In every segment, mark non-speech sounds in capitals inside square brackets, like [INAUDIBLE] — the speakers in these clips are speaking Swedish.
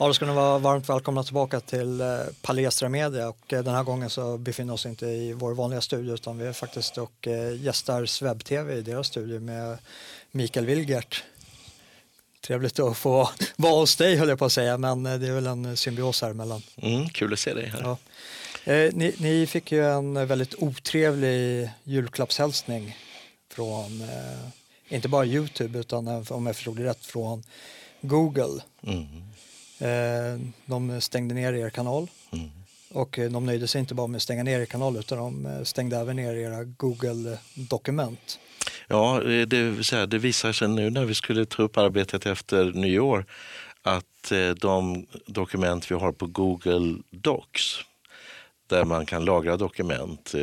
Ja, då ska ni vara varmt välkomna tillbaka till eh, Palestra Media och eh, den här gången så befinner vi oss inte i vår vanliga studio utan vi är faktiskt och eh, gästar Swebb-TV i deras studio med Mikael Wilgert. Trevligt att få [LAUGHS] vara hos dig höll jag på att säga men det är väl en symbios här emellan. Mm, kul att se dig här. Ja. Ni, ni, fick ju en väldigt otrevlig julklappshälsning från inte bara Youtube utan om jag förstod det rätt från Google. Mm. Eh, de stängde ner er kanal. Mm. Och eh, de nöjde sig inte bara med att stänga ner er kanal utan de eh, stängde även ner era Google-dokument. Ja, det, det visar sig nu när vi skulle ta upp arbetet efter nyår att de dokument vi har på Google Docs där man kan lagra dokument.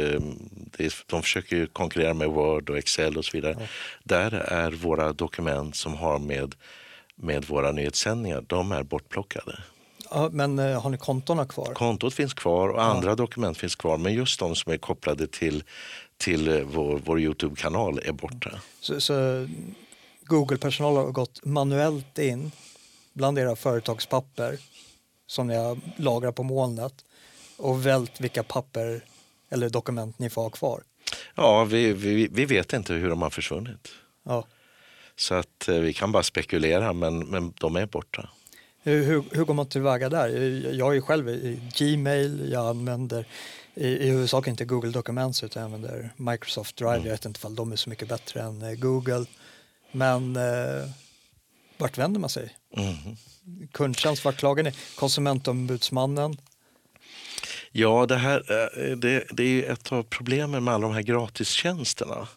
De försöker konkurrera med Word och Excel och så vidare. Ja. Där är våra dokument som har med med våra nyhetssändningar, de är bortplockade. Ja, men eh, har ni kontona kvar? Kontot finns kvar och andra ja. dokument finns kvar men just de som är kopplade till, till eh, vår, vår Youtube-kanal är borta. Så, så Google-personal har gått manuellt in bland era företagspapper som ni har lagrat på molnet och vält vilka papper eller dokument ni får ha kvar? Ja, vi, vi, vi vet inte hur de har försvunnit. Ja. Så att eh, vi kan bara spekulera, men, men de är borta. Hur, hur, hur går man tillväga där? Jag är själv i Gmail, jag använder i, i huvudsak inte Google Documents utan jag använder Microsoft Drive. Mm. Jag vet inte om de är så mycket bättre än eh, Google. Men eh, vart vänder man sig? Mm. Kundtjänst, vart klagar ni? Konsumentombudsmannen? Ja, det, här, eh, det, det är ett av problemen med alla de här gratistjänsterna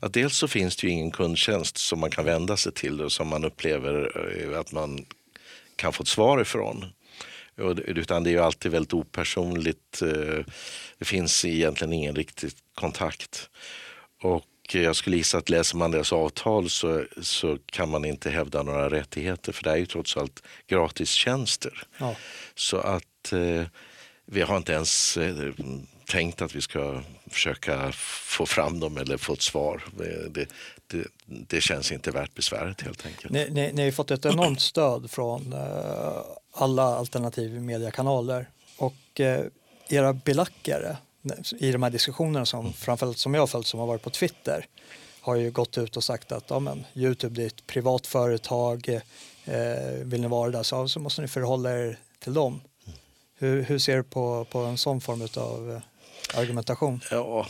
att dels så finns det ju ingen kundtjänst som man kan vända sig till och som man upplever eh, att man kan få ett svar ifrån. Utan det är ju alltid väldigt opersonligt. Eh, det finns egentligen ingen riktig kontakt. Och jag skulle gissa att läser man deras avtal så, så kan man inte hävda några rättigheter för det är ju trots allt gratistjänster. Ja. Så att eh, vi har inte ens eh, tänkt att vi ska försöka få fram dem eller få ett svar. Det, det, det känns inte värt besväret helt enkelt. Ni, ni, ni har fått ett enormt stöd från uh, alla alternativ mediekanaler och uh, era belackare i de här diskussionerna som mm. framförallt som jag har följt som har varit på Twitter har ju gått ut och sagt att ja, men, Youtube är ett privat företag, eh, vill ni vara där så, så måste ni förhålla er till dem. Mm. Hur, hur ser du på, på en sån form av argumentation. Ja,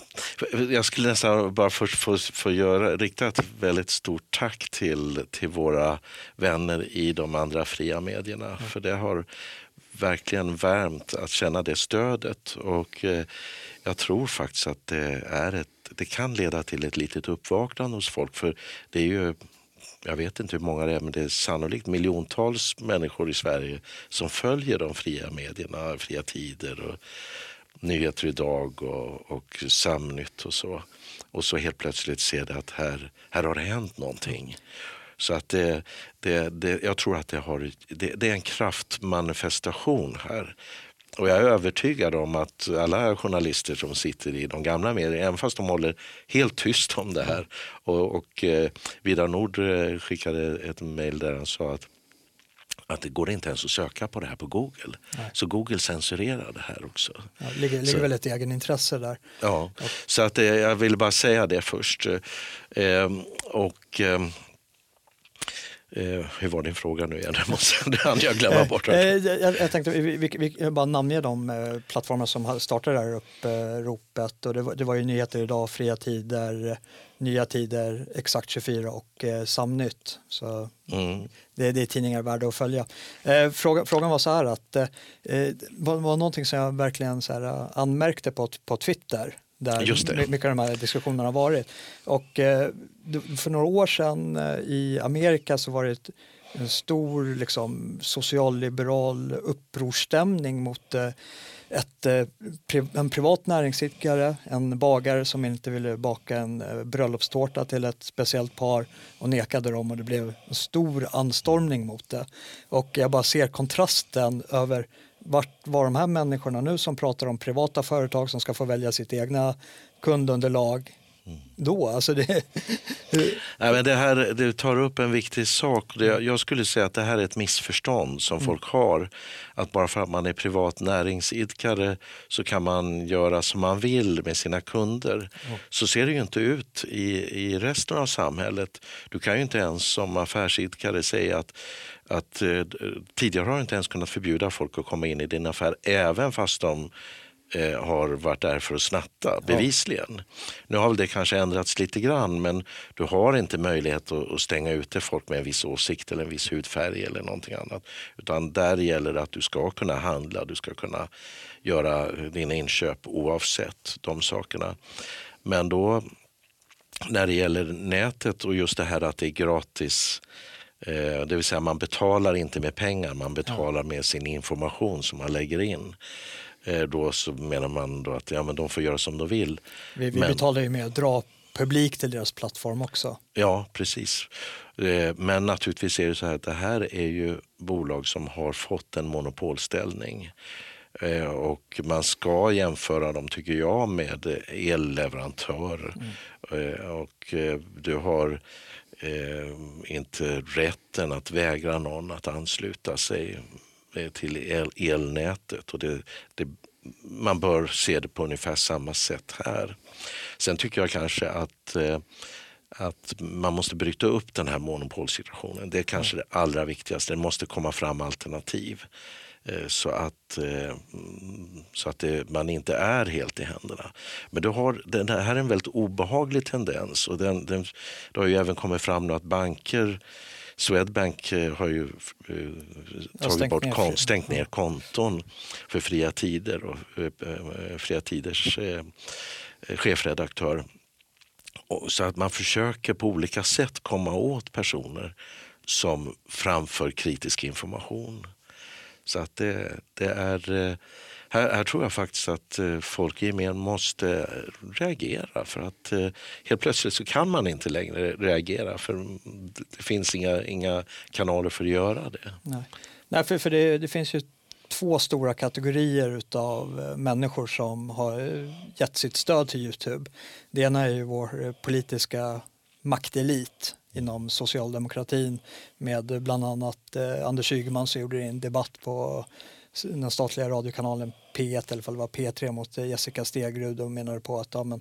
jag skulle nästan bara först få, få göra, rikta ett väldigt stort tack till, till våra vänner i de andra fria medierna. Mm. För det har verkligen värmt att känna det stödet. Och eh, jag tror faktiskt att det, är ett, det kan leda till ett litet uppvaknande hos folk. För det är ju jag vet inte hur många det är, men det är sannolikt miljontals människor i Sverige som följer de fria medierna, Fria Tider och Nyheter idag och, och Samnytt och så. Och så helt plötsligt ser det att här, här har det hänt någonting. Så att det, det, det, jag tror att det, har, det, det är en kraftmanifestation här. Och jag är övertygad om att alla journalister som sitter i de gamla medierna, även fast de håller helt tyst om det här. Och, och eh, Vidar Nord eh, skickade ett mejl där han sa att att det går inte ens att söka på det här på Google. Nej. Så Google censurerar det här också. Ja, det ligger, ligger väl ett egenintresse där. Ja, och. så att, eh, jag vill bara säga det först. Eh, och eh, Eh, hur var din fråga nu igen? [LAUGHS] Det hann jag glömma bort. Eh, jag, jag, tänkte vi, vi, vi bara namnge de eh, plattformar som startade det här uppropet. Och det, var, det var ju Nyheter idag, Fria Tider, Nya Tider, Exakt 24 och eh, Samnytt. Så mm. det, det är tidningar värda att följa. Eh, fråga, frågan var så här att eh, var, var någonting som jag verkligen så här, eh, anmärkte på, på Twitter där mycket av de här diskussionerna har varit. Och eh, för några år sedan eh, i Amerika så var det ett, en stor liksom, socialliberal upprorsstämning mot eh, ett, eh, en privat näringsidkare, en bagare som inte ville baka en eh, bröllopstårta till ett speciellt par och nekade dem och det blev en stor anstormning mot det. Och jag bara ser kontrasten över vart var de här människorna nu som pratar om privata företag som ska få välja sitt egna kundunderlag då? Alltså det, [LAUGHS] Nej, men det här du tar upp en viktig sak. Jag skulle säga att det här är ett missförstånd som mm. folk har. Att bara för att man är privat näringsidkare så kan man göra som man vill med sina kunder. Mm. Så ser det ju inte ut i, i resten av samhället. Du kan ju inte ens som affärsidkare säga att att eh, tidigare har du inte ens kunnat förbjuda folk att komma in i din affär även fast de eh, har varit där för att snatta, bevisligen. Ja. Nu har väl det kanske ändrats lite grann men du har inte möjlighet att, att, stänga ute folk med en viss åsikt eller en viss hudfärg eller någonting annat. Utan där gäller det att du ska kunna handla, du ska kunna göra dina inköp oavsett de sakerna. Men då när det gäller nätet och just det här att det är gratis eh, det vill säga man betalar inte med pengar, man betalar med sin information som man lägger in. Eh, då så menar man då att ja, men de får göra som de vill. Vi, vi men, betalar ju med att dra publik till deras plattform också. Ja, precis. Eh, men naturligtvis är det så här att det här är ju bolag som har fått en monopolställning. Eh, och man ska jämföra dem, tycker jag, med elleverantörer. Mm. Och du har inte rätten att vägra någon att ansluta sig till el, elnätet. Och det, det, man bör se det på ungefär samma sätt här. Sen tycker jag kanske att eh, att man måste bryta upp den här monopolsituationen. Det är kanske det allra viktigaste. Det måste komma fram alternativ eh, så att, så att det, man inte är helt i händerna. Men du har, den här är en väldigt obehaglig tendens och den, den, det har ju även kommit fram nu att banker Swedbank eh, har ju eh, tagit bort ner, stängt ner konton för Fria Tider och eh, Fria Tiders chefredaktör. Så att man försöker på olika sätt komma åt personer som framför kritisk information. Så att det, det är här, här, tror jag faktiskt att eh, folk i gemen måste eh, reagera för att eh, helt plötsligt så kan man inte längre reagera för det finns inga, inga kanaler för att göra det. Nej, Nej för, för det, det finns ju två stora kategorier av människor som har gett sitt stöd till Youtube. Det ena är ju vår politiska maktelit inom socialdemokratin med bland annat Anders Ygeman som gjorde en debatt på den statliga radiokanalen P1 eller det var P3 mot Jessica Stegrud och menade på att ja, men,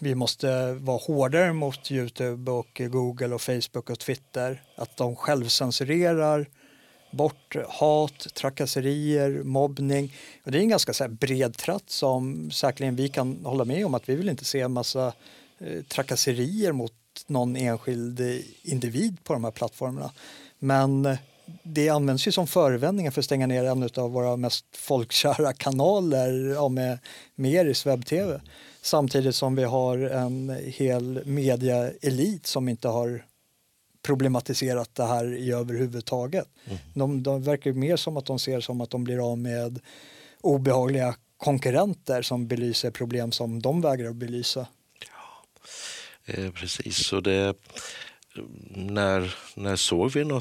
vi måste vara hårdare mot Youtube och Google och Facebook och Twitter. Att de självcensurerar bort hat, trakasserier, mobbning. Och det är en ganska så bred tratt som säkerligen vi kan hålla med om att vi vill inte se en massa eh, trakasserier mot någon enskild eh, individ på de här plattformarna. Men eh, det används ju som förevändningar för att stänga ner en av våra mest folkkära kanaler ja, med, med Eris webb-tv. Samtidigt som vi har en hel mediaelit som inte har problematiserat det här i överhuvudtaget. Mm. De, de verkar mer som att de ser som att de blir av med obehagliga konkurrenter som belyser problem som de vägrar belysa. Ja, eh, precis. Och det, när, när såg vi några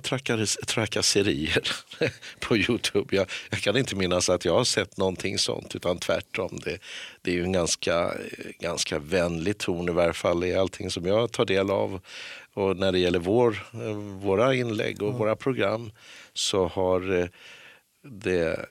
trakasserier [LAUGHS] på Youtube? Jag, jag, kan inte minnas att jag har sett någonting sånt utan tvärtom. Det, det är ju en ganska, ganska vänlig ton i varje fall i allting som jag tar del av. Och när det gäller vår, våra inlägg och mm. våra program så har eh, det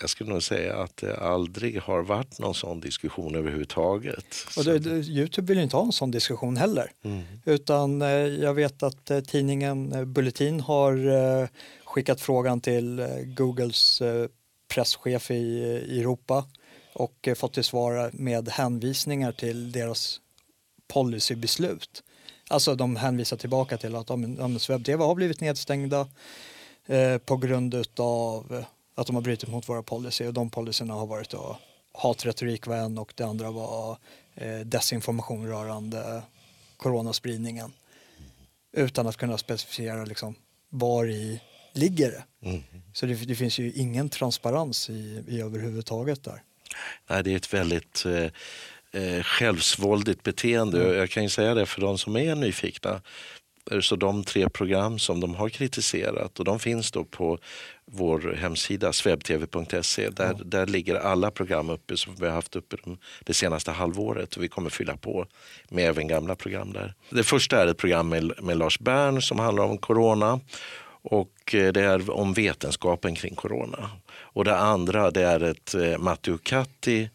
jag skulle nog säga att det aldrig har varit någon sån diskussion överhuvudtaget. Och det, det, Youtube vill inte ha en sån diskussion heller. Mm. Utan eh, jag vet att eh, tidningen eh, Bulletin har eh, skickat frågan till eh, Googles eh, presschef i, Europa och fått till svar med hänvisningar till deras policybeslut. Alltså de hänvisar tillbaka till att om, webb-tv har blivit nedstängda på grund av att de har brutit mot våra policy och de policyerna har varit då hatretorik var en och det andra var eh, desinformation rörande coronaspridningen utan att kunna specificera liksom, var i ligger det. Mm. Så det, det, finns ju ingen transparens i, i överhuvudtaget där. Nej, det är ett väldigt eh, eh självsvåldigt beteende. Mm. Jag kan ju säga det för de som är nyfikna Så de tre program som de har kritiserat och de finns då på vår hemsida swebtv.se. Där, ja. där ligger alla program uppe som vi har haft uppe det senaste halvåret och vi kommer fylla på med även gamla program där. Det första är ett program med, med Lars Bern som handlar om corona och eh, det är om vetenskapen kring corona. Och det andra det är ett eh, Matteo Catti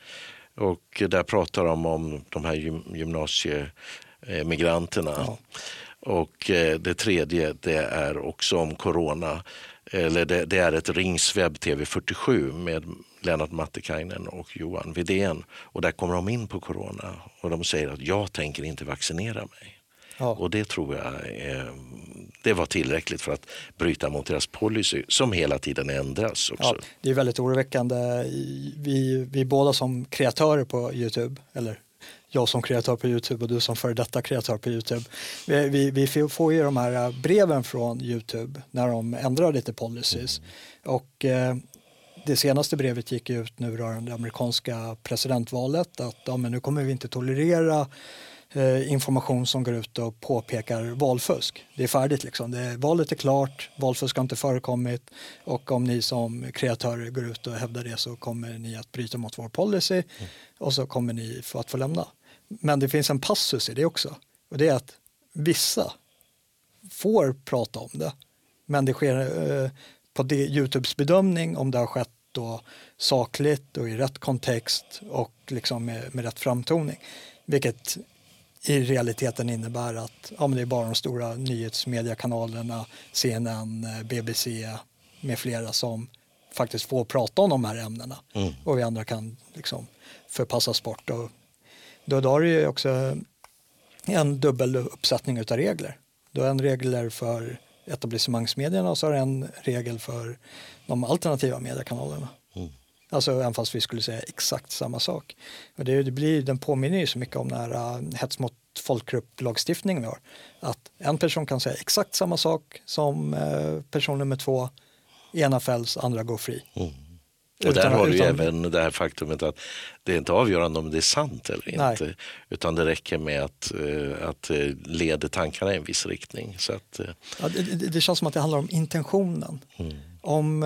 och där pratar de om de här gymnasiemigranterna. Ja. Och eh, det tredje det är också om corona. Eller det, det är ett Rings webb TV 47 med Lennart Mattikainen och Johan Vidén. Och där kommer de in på corona och de säger att jag tänker inte vaccinera mig. Ja. Och det tror jag är, det var tillräckligt för att bryta mot deras policy som hela tiden ändras. Också. Ja, det är väldigt oroväckande. Vi, vi båda som kreatörer på Youtube, eller jag som kreatör på Youtube och du som före detta kreatör på Youtube. Vi, vi, vi, får ju de här eh, breven från Youtube när de ändrar lite policies. Och eh, det senaste brevet gick ut nu rörande amerikanska presidentvalet att ja, men nu kommer vi inte tolerera Eh, information som går ut och påpekar valfusk. Det är färdigt liksom. Det, valet är klart, valfusk har inte förekommit och om ni som kreatörer går ut och hävdar det så kommer ni att bryta mot vår policy mm. och så kommer ni få att få lämna. Men det finns en passus i det också och det är att vissa får prata om det men det sker eh, på det, Youtubes bedömning om det har skett då sakligt och i rätt kontext och liksom med, med rätt framtoning. Vilket i realiteten innebär att ja, men det är bara de stora nyhetsmediekanalerna, CNN, BBC med flera som faktiskt får prata om de här ämnena mm. och vi andra kan liksom förpassas bort. Och då, då har du ju också en dubbel uppsättning av regler. Du har en regel för etablissemangsmedierna och så har du en regel för de alternativa mediekanalerna. Alltså även fast vi skulle säga exakt samma sak. Och det, det blir, den påminner ju så mycket om den här uh, hets mot folkgrupplagstiftningen vi har. Att en person kan säga exakt samma sak som uh, person nummer två. Ena fälls, andra går fri. Mm. Och där har du ju även det här faktumet att det är inte avgörande om det är sant eller inte. Nej. Utan det räcker med att, uh, att leda tankarna i en viss riktning. Så att, ja, det, det, det, känns som att det handlar om intentionen. Mm. Om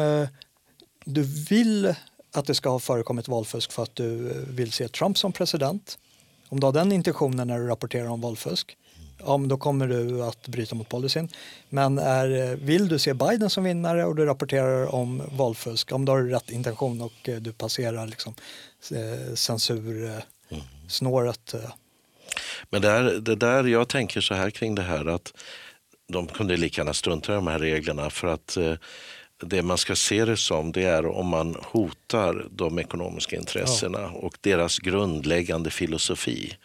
du vill att det ska ha förekommit valfusk för att du vill se Trump som president. Om du har den intentionen när du rapporterar om valfusk, ja, då kommer du att bryta mot policyn. Men är, vill du se Biden som vinnare och du rapporterar om valfusk, om du har rätt intention och eh, du passerar liksom, eh, censursnåret. Eh. Men det, här, det där jag tänker så här kring det här att de kunde lika gärna strunta i de här reglerna för att det man ska se det som det är om man hotar de ekonomiska intressena ja. och deras grundläggande filosofi.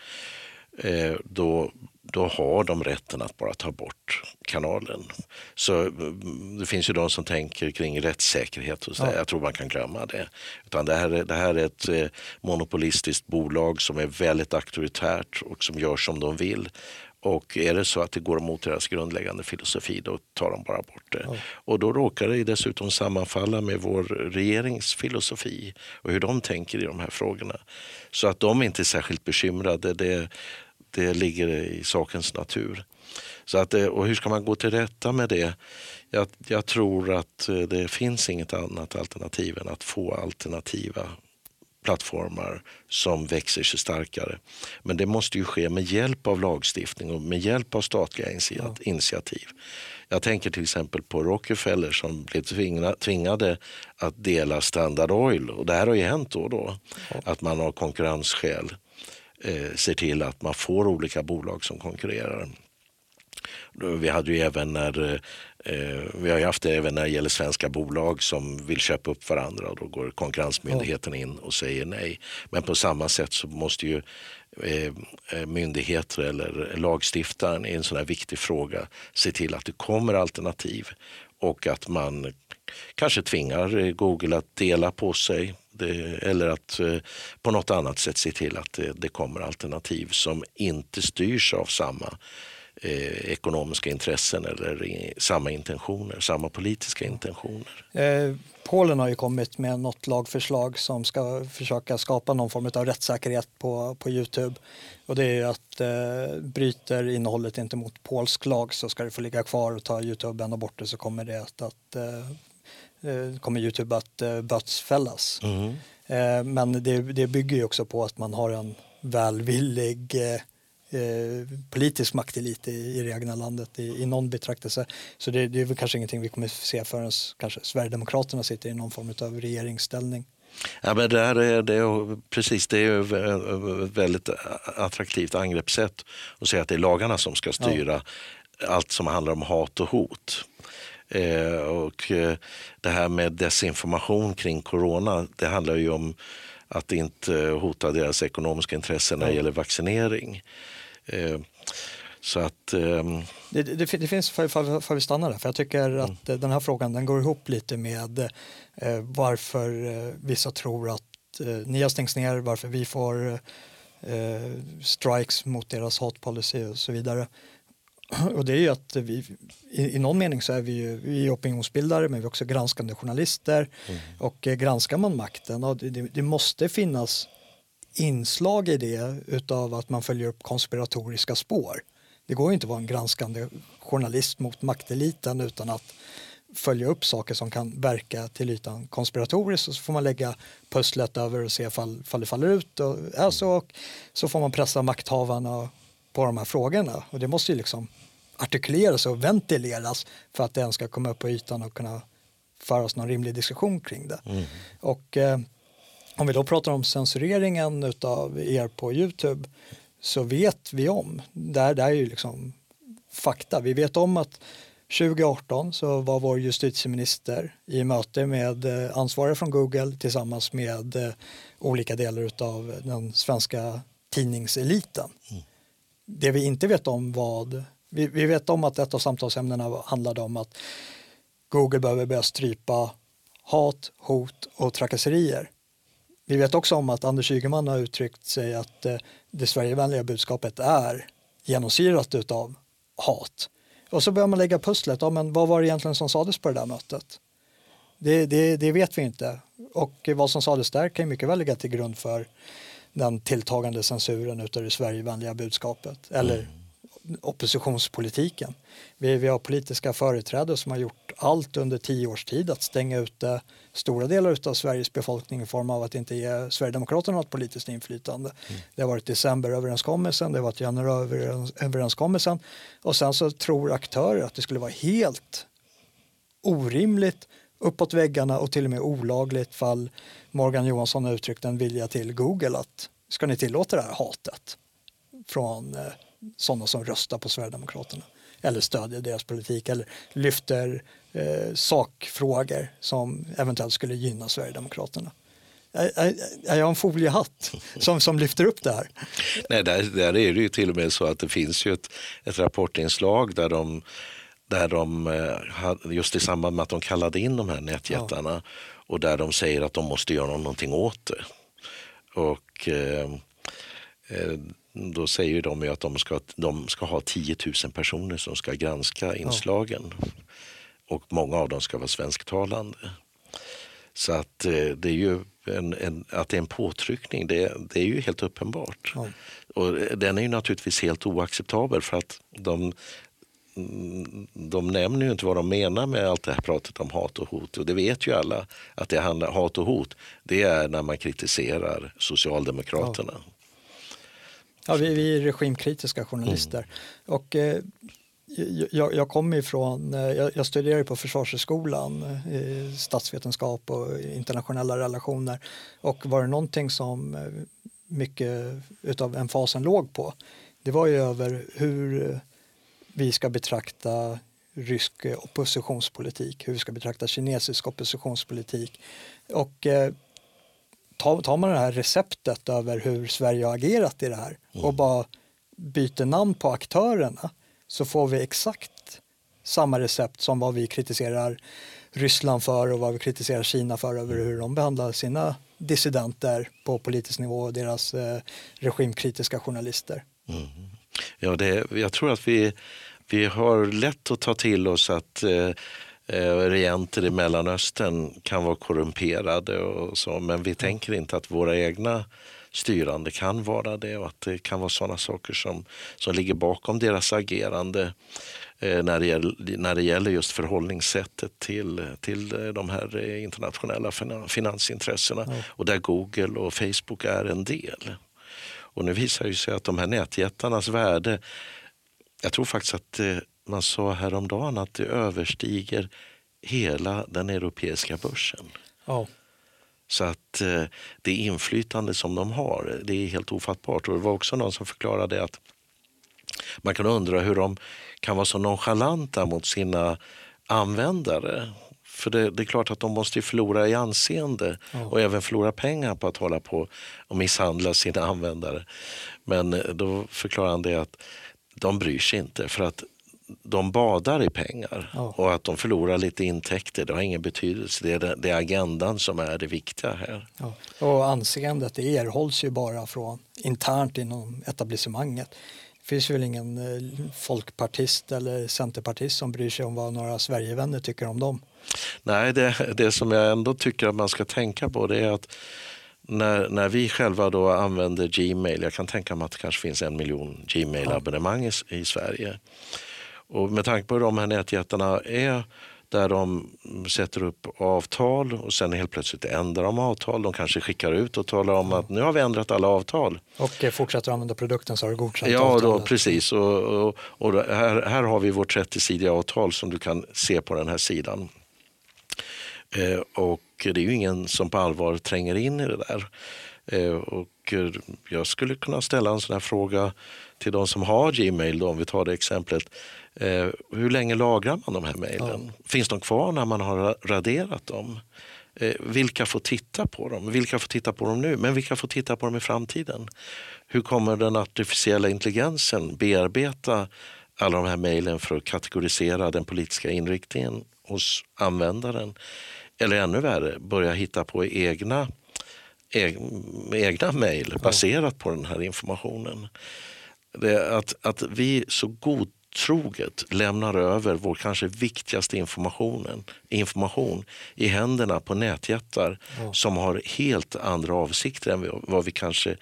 Eh, då, då har de rätten att bara ta bort kanalen. Så mm, det finns ju de som tänker kring rättssäkerhet och så ja. Jag tror man kan glömma det. Utan det, här, det här är ett eh, monopolistiskt bolag som är väldigt auktoritärt och som gör som de vill. Och är det så att det går emot deras grundläggande filosofi då tar de bara bort det. Ja. Och då råkar det dessutom sammanfalla med vår regerings filosofi och hur de tänker i de här frågorna. Så att de inte är särskilt bekymrade, det, det ligger i sakens natur. Så att, och hur ska man gå till rätta med det? Jag, jag tror att det finns inget annat alternativ än att få alternativa plattformar som växer sig starkare. Men det måste ju ske med hjälp av lagstiftning och med hjälp av statliga initiativ. Jag tänker till exempel på Rockefeller som blev tvingade att dela Standard Oil. Och det här har ju hänt då och då. Att man av konkurrensskäl eh, ser till att man får olika bolag som konkurrerar. Vi hade ju även när eh, vi har haft det även när det gäller svenska bolag som vill köpa upp varandra och då går Konkurrensmyndigheten in och säger nej. Men på samma sätt så måste ju eh, eh, myndigheter eller lagstiftaren i en sån här viktig fråga se till att det kommer alternativ och att man kanske tvingar Google att dela på sig det, eller att eh, på något annat sätt se till att det, det kommer alternativ som inte styrs av samma eh, ekonomiska intressen eller i, samma intentioner, samma politiska intentioner. Eh, Polen har ju kommit med något lagförslag som ska försöka skapa någon form av rättssäkerhet på, på Youtube. Och det är att eh, bryter innehållet inte mot polsk lag så ska det få ligga kvar och tar Youtube ända bort det så kommer det att, att eh, eh kommer Youtube att eh, bötsfällas. Mm. Eh, men det, det bygger ju också på att man har en välvillig eh, politisk maktelit i, i det egna landet i, i någon betraktelse. Så det, det är väl kanske ingenting vi kommer se förrän kanske Sverigedemokraterna sitter i någon form av regeringsställning. Ja, men det, här är, det är, precis, det är ett väldigt attraktivt angreppssätt att säga att det är lagarna som ska styra ja. allt som handlar om hat och hot. Eh, och eh, det här med desinformation kring corona, det handlar ju om att inte hota deras ekonomiska intressen när det gäller vaccinering. Eh, så att, ehm, det, det, det, finns, får vi stanna där, för jag tycker mm. att den här frågan den går ihop lite med eh, varför eh, vissa tror att eh, NIA stängs ner, varför vi får eh, strikes mot deras hatpolicy och så vidare. [CLEARS THROAT] Och det är ju att vi, i, i någon mening så är vi ju vi är opinionsbildare men vi är också granskande journalister mm. och eh, granskar man makten, och det, det måste finnas inslag i det utav att man följer upp konspiratoriska spår. Det går inte att vara en granskande journalist mot makteliten utan att följa upp saker som kan verka till ytan konspiratoriskt och så får man lägga pusslet över och se ifall, ifall det faller ut och är så och så får man pressa makthavarna på de här frågorna och det måste ju liksom artikuleras och ventileras för att det ens ska komma upp på ytan och kunna föras någon rimlig diskussion kring det. Mm. Och eh, om vi då pratar om censureringen av er på Youtube så vet vi om, där, där är ju liksom fakta, vi vet om att 2018 så var vår justitieminister i möte med eh, ansvariga från Google tillsammans med eh, olika delar av den svenska tidningseliten. Mm. Det vi inte vet om vad, vi, vi vet om att ett av samtalsämnena handlade om att Google behöver börja strypa hat, hot och trakasserier. Vi vet också om att Anders Ygeman har uttryckt sig att eh, det Sverigevänliga budskapet är genomsyrat av hat. Och så börjar man lägga pusslet, ja, men vad var det egentligen som sades på det där mötet? Det, det, det vet vi inte. Och vad som sades där kan mycket väl ligga till grund för den tilltagande censuren av det Sverigevänliga budskapet. Eller mm oppositionspolitiken. Vi, vi har politiska företrädare som har gjort allt under tio års tid att stänga ute stora delar av Sveriges befolkning i form av att inte ge Sverigedemokraterna något politiskt inflytande. Mm. Det har varit decemberöverenskommelsen, det har varit januariöverenskommelsen och sen så tror aktörer att det skulle vara helt orimligt uppåt väggarna och till och med olagligt fall Morgan Johansson har uttryckt en vilja till Google att ska ni tillåta det här hatet från eh, sådana som röstar på Sverigedemokraterna eller stödjer deras politik eller lyfter eh, sakfrågor som eventuellt skulle gynna Sverigedemokraterna. Är jag en foliehatt som, som lyfter upp det här? Nej, där, där är det ju till och med så att det finns ju ett, ett rapportinslag där de, där de, eh, just i samband med att de kallade in de här nätjättarna ja. och där de säger att de måste göra någonting åt det. Och eh, eh då säger de ju att de ska, de ska ha 10 000 personer som ska granska inslagen. Ja. Och många av dem ska vara svensktalande. Så att eh, det är ju en, en, att det är en påtryckning, det, det är ju helt uppenbart. Ja. Och den är ju naturligtvis helt oacceptabel för att de, de nämner ju inte vad de menar med allt det här pratet om hat och hot. Och det vet ju alla att det handlar hat och hot. Det är när man kritiserar Socialdemokraterna. Ja. Ja, vi, vi är regimkritiska journalister. Mm. Och, eh, jag, jag kommer ifrån, eh, jag, jag studerade på Försvarshögskolan, eh, statsvetenskap och internationella relationer. Och var det någonting som eh, mycket utav emfasen låg på, det var ju över hur vi ska betrakta rysk oppositionspolitik, hur vi ska betrakta kinesisk oppositionspolitik. Och eh, tar, tar man det här receptet över hur Sverige har agerat i det här mm. och bara byter namn på aktörerna så får vi exakt samma recept som vad vi kritiserar Ryssland för och vad vi kritiserar Kina för över hur de behandlar sina dissidenter på politisk nivå och deras eh, regimkritiska journalister. Mm. Ja, det, jag tror att vi, vi har lätt att ta till oss att eh, eh, regenter i Mellanöstern kan vara korrumperade och så, men vi tänker inte att våra egna styrande kan vara det och att det kan vara sådana saker som, som ligger bakom deras agerande eh, när, det gäller, när det gäller just förhållningssättet till, till de här internationella finansintressena ja. och där Google och Facebook är en del. Och nu visar det sig att de här nätjättarnas värde, jag tror faktiskt att eh, man sa häromdagen att det överstiger hela den europeiska börsen. Ja. Så att eh, det inflytande som de har, det är helt ofattbart. Och det var också någon som förklarade att man kan undra hur de kan vara så nonchalanta mot sina användare. För det, det, är klart att de måste förlora i anseende ja. och även förlora pengar på att hålla på och misshandla sina användare. Men eh, då förklarar han det att de bryr sig inte för att de badar i pengar ja. och att de förlorar lite intäkter det har ingen betydelse. Det är, det, det är agendan som är det viktiga här. Ja. Och anseendet det erhålls ju bara från internt inom etablissemanget. Det finns väl ingen eh, folkpartist eller centerpartist som bryr sig om vad några Sverigevänner tycker om dem. Nej, det, det som jag ändå tycker att man ska tänka på det är att när, när vi själva då använder Gmail, jag kan tänka mig att det kanske finns en miljon Gmail-abonnemang i, i Sverige. Och med tanke på hur de här nätjättarna är där de sätter upp avtal och sen helt plötsligt ändrar de avtal. De kanske skickar ut och talar om att nu har vi ändrat alla avtal. Och fortsätter använda produkten så har du godkänt ja, avtalet. Ja, precis. Och, och, och här, här har vi vårt 30-sidiga avtal som du kan se på den här sidan. Eh, och det är ju ingen som på allvar tränger in i det där. Eh, och jag skulle kunna ställa en sån här fråga till de som har Gmail, då, om vi tar det exemplet. Eh, hur länge lagrar man de här mejlen? Ja. Finns de kvar när man har raderat dem? Eh, vilka får titta på dem? Vilka får titta på dem nu? Men vilka får titta på dem i framtiden? Hur kommer den artificiella intelligensen bearbeta alla de här mejlen för att kategorisera den politiska inriktningen hos användaren? Eller ännu värre, börja hitta på egna, egna mejl baserat på den här informationen. Det att, att vi så god troget lämnar över vår kanske viktigaste informationen, information i händerna på nätjättar ja. som har helt andra avsikter än vad vi kanske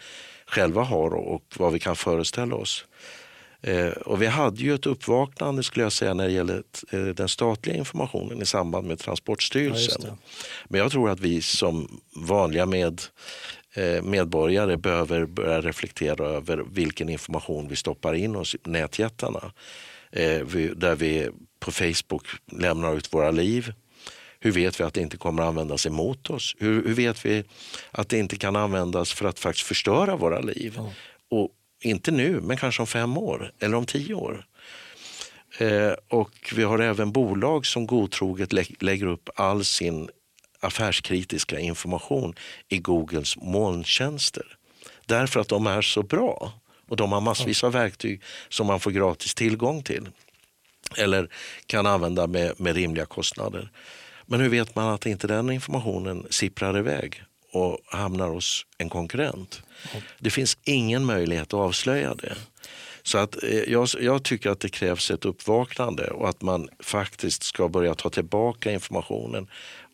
själva har och vad vi kan föreställa oss. Eh, och vi hade ju ett uppvaknande skulle jag säga när det gäller eh, den statliga informationen i samband med Transportstyrelsen. Ja, Men jag tror att vi som vanliga med, medborgare behöver börja reflektera över vilken information vi stoppar in hos nätjättarna. Där vi på Facebook lämnar ut våra liv. Hur vet vi att det inte kommer användas emot oss? Hur, vet vi att det inte kan användas för att faktiskt förstöra våra liv? Ja. Och inte nu, men kanske om fem år eller om tio år. Eh, och vi har även bolag som godtroget lä lägger upp all sin affärskritiska information i Googles molntjänster. Därför att de är så bra och de har massvis av verktyg som man får gratis tillgång till. Eller kan använda med, med rimliga kostnader. Men hur vet man att inte den informationen sipprar iväg och hamnar hos en konkurrent? Det finns ingen möjlighet att avslöja det. Så att eh, jag, jag, tycker att det krävs ett uppvaknande och att man faktiskt ska börja ta tillbaka informationen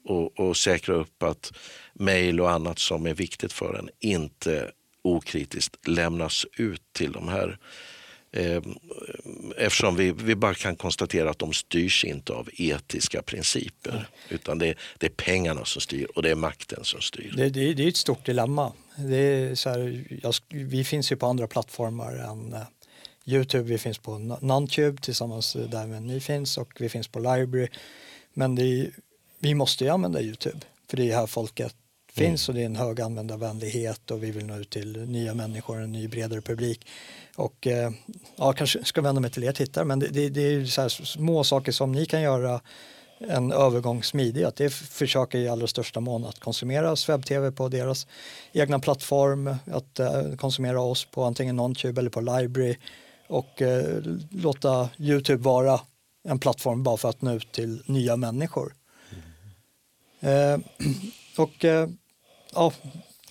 och, och säkra upp att mejl och annat som är viktigt för en inte okritiskt lämnas ut till de här eh, eftersom vi, vi bara kan konstatera att de styrs inte av etiska principer. Utan det, det, är pengarna som styr och det är makten som styr. Det, det, det är ett stort dilemma. Är här, jag, vi finns ju på andra plattformar än uh, Youtube. Vi finns på Nontube tillsammans där med ni finns och vi finns på Library. Men det, vi måste ju använda Youtube för det är här folket finns mm. och det är en hög användarvänlighet och vi vill nå ut till nya människor, en ny bredare publik. Och eh, ja, kanske ska vända mig till er tittare men det, det, det är så små saker som ni kan göra en övergång smidig. Att det försöker i allra största mån att konsumera webb-tv på deras egna plattform, att eh, konsumera oss på antingen Nontube eller på Library och eh, låta Youtube vara en plattform bara för att nå ut till nya människor. Eh, [CLEARS THROAT] och eh, ja,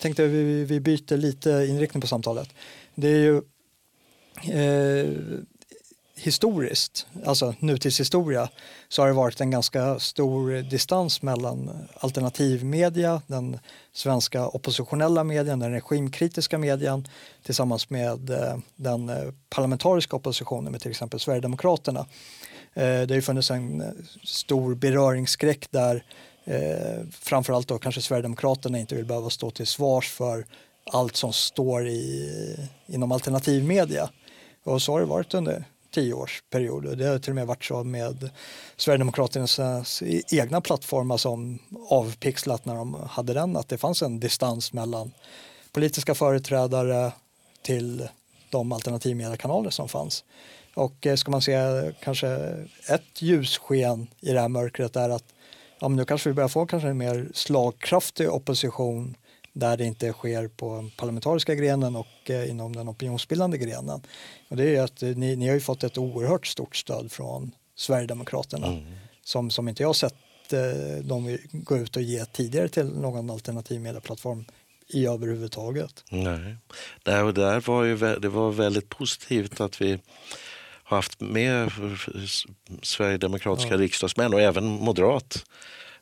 tänkte vi, vi byter lite inriktning på samtalet. Det är ju eh, historiskt, alltså nutidshistoria, så har det varit en ganska stor distans mellan alternativmedia, den svenska oppositionella medien, den regimkritiska medien tillsammans med eh, den eh, parlamentariska oppositionen med till exempel Sverigedemokraterna. Eh, det har ju funnits en eh, stor beröringsskräck där Eh, framförallt då kanske Sverigedemokraterna inte vill behöva stå till svars för allt som står i, inom alternativmedia. Och så har det varit under tioårsperiod. Det har till och med varit så med Sverigedemokraternas e, egna plattformar som avpixlat när de hade den, att det fanns en distans mellan politiska företrädare till de alternativmediekanaler som fanns. Och eh, ska man se kanske ett ljussken i det här mörkret är att ja, men nu kanske vi börjar få kanske en mer slagkraftig opposition där det inte sker på den parlamentariska grenen och eh, inom den opinionsbildande grenen. Och det är att eh, ni, ni har ju fått ett oerhört stort stöd från Sverigedemokraterna mm. som, som inte jag sett eh, de gå ut och ge tidigare till någon alternativ medieplattform i överhuvudtaget. Nej, det där var ju det var väldigt positivt att vi har haft med sverigedemokratiska ja. riksdagsmän och även moderat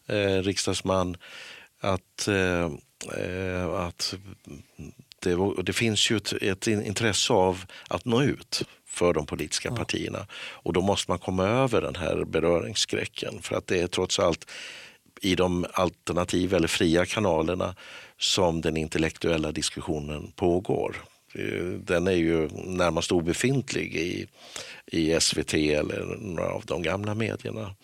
eh, riksdagsman att eh, Eh, att det, det, finns ju ett, ett, intresse av att nå ut för de politiska ja. partierna. Och då måste man komma över den här beröringsskräcken för att det är trots allt i de alternativa eller fria kanalerna som den intellektuella diskussionen pågår. Den är ju närmast obefintlig i, i SVT eller några av de gamla medierna.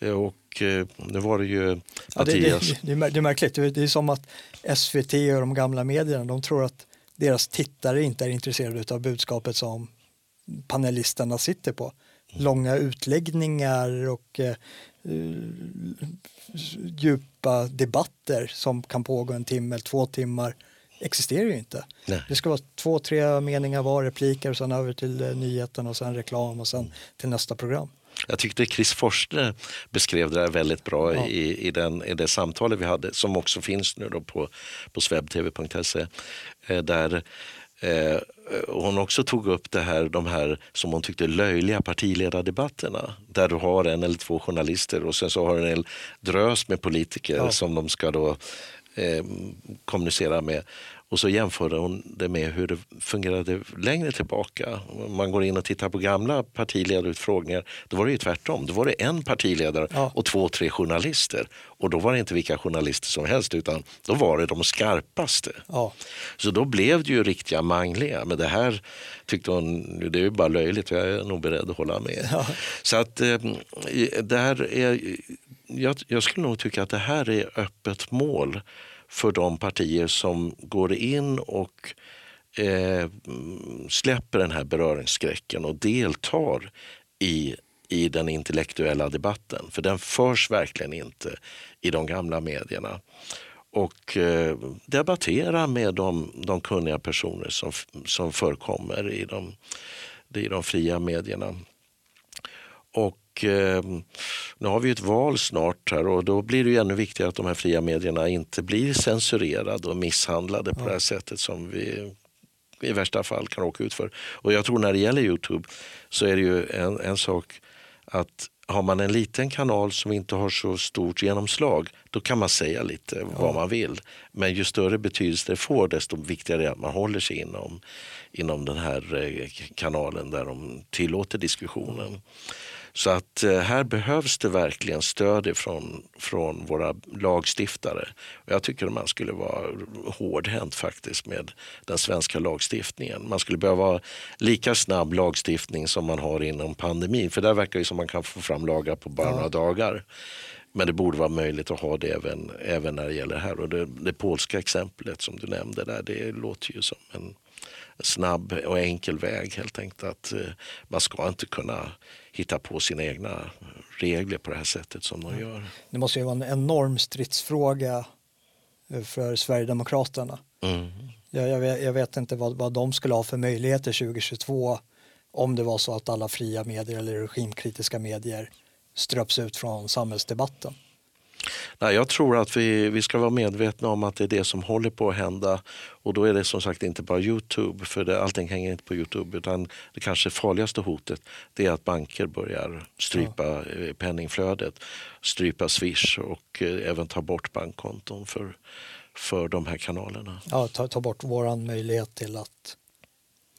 Och eh, nu var det ju ja, det, det, det, är märkligt, det är som att SVT och de gamla medierna, de tror att deras tittare inte är intresserade av budskapet som panelisterna sitter på. Mm. Långa utläggningar och eh, djupa debatter som kan pågå en timme eller två timmar existerar ju inte. Nej. Det ska vara två, tre meningar var, repliker och sen över till eh, nyheten och sen reklam och sen till nästa program. Jag tyckte Chris Forste beskrev det där väldigt bra ja. i, i, den, i det samtalet vi hade som också finns nu då på, på swebtv.se. Eh, där eh, hon också tog upp det här, de här som hon tyckte löjliga partiledardebatterna där du har en eller två journalister och sen så har du en drös med politiker ja. som de ska då eh, kommunicera med. Och så jämförde hon det med hur det fungerade längre tillbaka. Om man går in och tittar på gamla partiledarutfrågningar, då var det ju tvärtom. Då var det en partiledare ja. och två, tre journalister. Och då var det inte vilka journalister som helst, utan då var det de skarpaste. Ja. Så då blev det ju riktiga mangliga. Men det här tyckte hon, det är ju bara löjligt, jag är nog beredd att hålla med. Ja. Så att eh, det här är, jag, jag skulle nog tycka att det här är öppet mål för de partier som går in och eh, släpper den här beröringsskräcken och deltar i, i den intellektuella debatten. För den förs verkligen inte i de gamla medierna. Och eh, debattera med de, de kunniga personer som, som förekommer i de, i de fria medierna. Och eh, nu har vi ett val snart här och då blir det ännu viktigare att de här fria medierna inte blir censurerade och misshandlade på det här sättet som vi i värsta fall kan råka ut för. Och jag tror när det gäller Youtube så är det ju en, en sak att har man en liten kanal som inte har så stort genomslag, då kan man säga lite ja. vad man vill. Men ju större betydelse det får, desto viktigare är det att man håller sig inom, inom den här eh, kanalen där de tillåter diskussionen. Så att eh, här behövs det verkligen stöd från, från våra lagstiftare. Och jag tycker man skulle vara hårdhänt faktiskt med den svenska lagstiftningen. Man skulle behöva ha lika snabb lagstiftning som man har inom pandemin. För där verkar det som man kan få fram lagar på bara några dagar. Men det borde vara möjligt att ha det även, även när det gäller det här. Och det, det polska exemplet som du nämnde där, det låter ju som en snabb och enkel väg helt enkelt. Att eh, man ska inte kunna hitta på sina egna regler på det här sättet som de gör. Det måste ju vara en enorm stridsfråga eh, för Sverigedemokraterna. Mm. Jag, jag, vet, jag, vet, inte vad, vad de skulle ha för möjligheter 2022 om det var så att alla fria medier eller regimkritiska medier ströps ut från samhällsdebatten. Nej, jag tror att vi, vi ska vara medvetna om att det är det som håller på att hända. Och då är det som sagt inte bara Youtube, för det, allting hänger inte på Youtube. Utan det kanske farligaste hotet det är att banker börjar strypa ja. Eh, penningflödet, strypa Swish och eh, även ta bort bankkonton för, för de här kanalerna. Ja, ta, ta bort vår möjlighet till att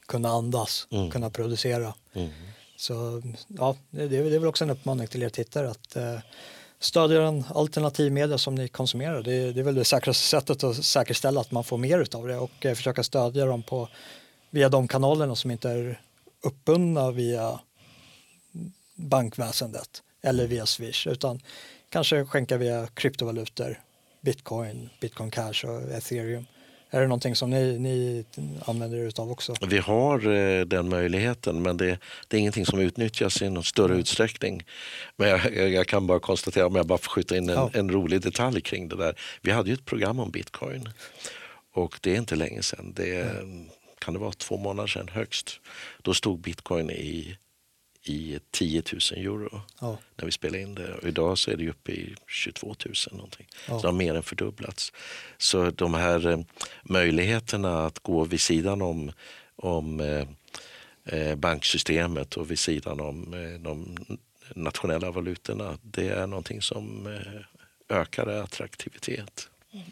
kunna andas, mm. kunna producera. Mm. Så ja, det, det är väl också en uppmaning till er tittare att eh, stödja en alternativ media som ni konsumerar. Det, det, är väl det säkraste sättet att säkerställa att man får mer av det och eh, försöka stödja dem på, via de kanalerna som inte är uppbundna via bankväsendet eller via Swish utan kanske skänka via kryptovalutor, bitcoin, bitcoin cash och ethereum. Är det någonting som ni, ni använder er av också? Vi har eh, den möjligheten men det, det, är ingenting som utnyttjas i någon större utsträckning. Men jag, jag kan bara konstatera, om jag bara får skjuta in en, ja. en, rolig detalj kring det där. Vi hade ju ett program om bitcoin och det är inte länge sedan. Det är, kan det vara två månader sedan högst. Då stod bitcoin i i 10 000 euro ja. när vi spelade in det. Och idag så är det uppe i 22 000 någonting. Ja. Så det har mer än fördubblats. Så de här eh, möjligheterna att gå vid sidan om, om eh, eh banksystemet och vid sidan om eh, de nationella valutorna, det är någonting som ökar attraktivitet. Mm.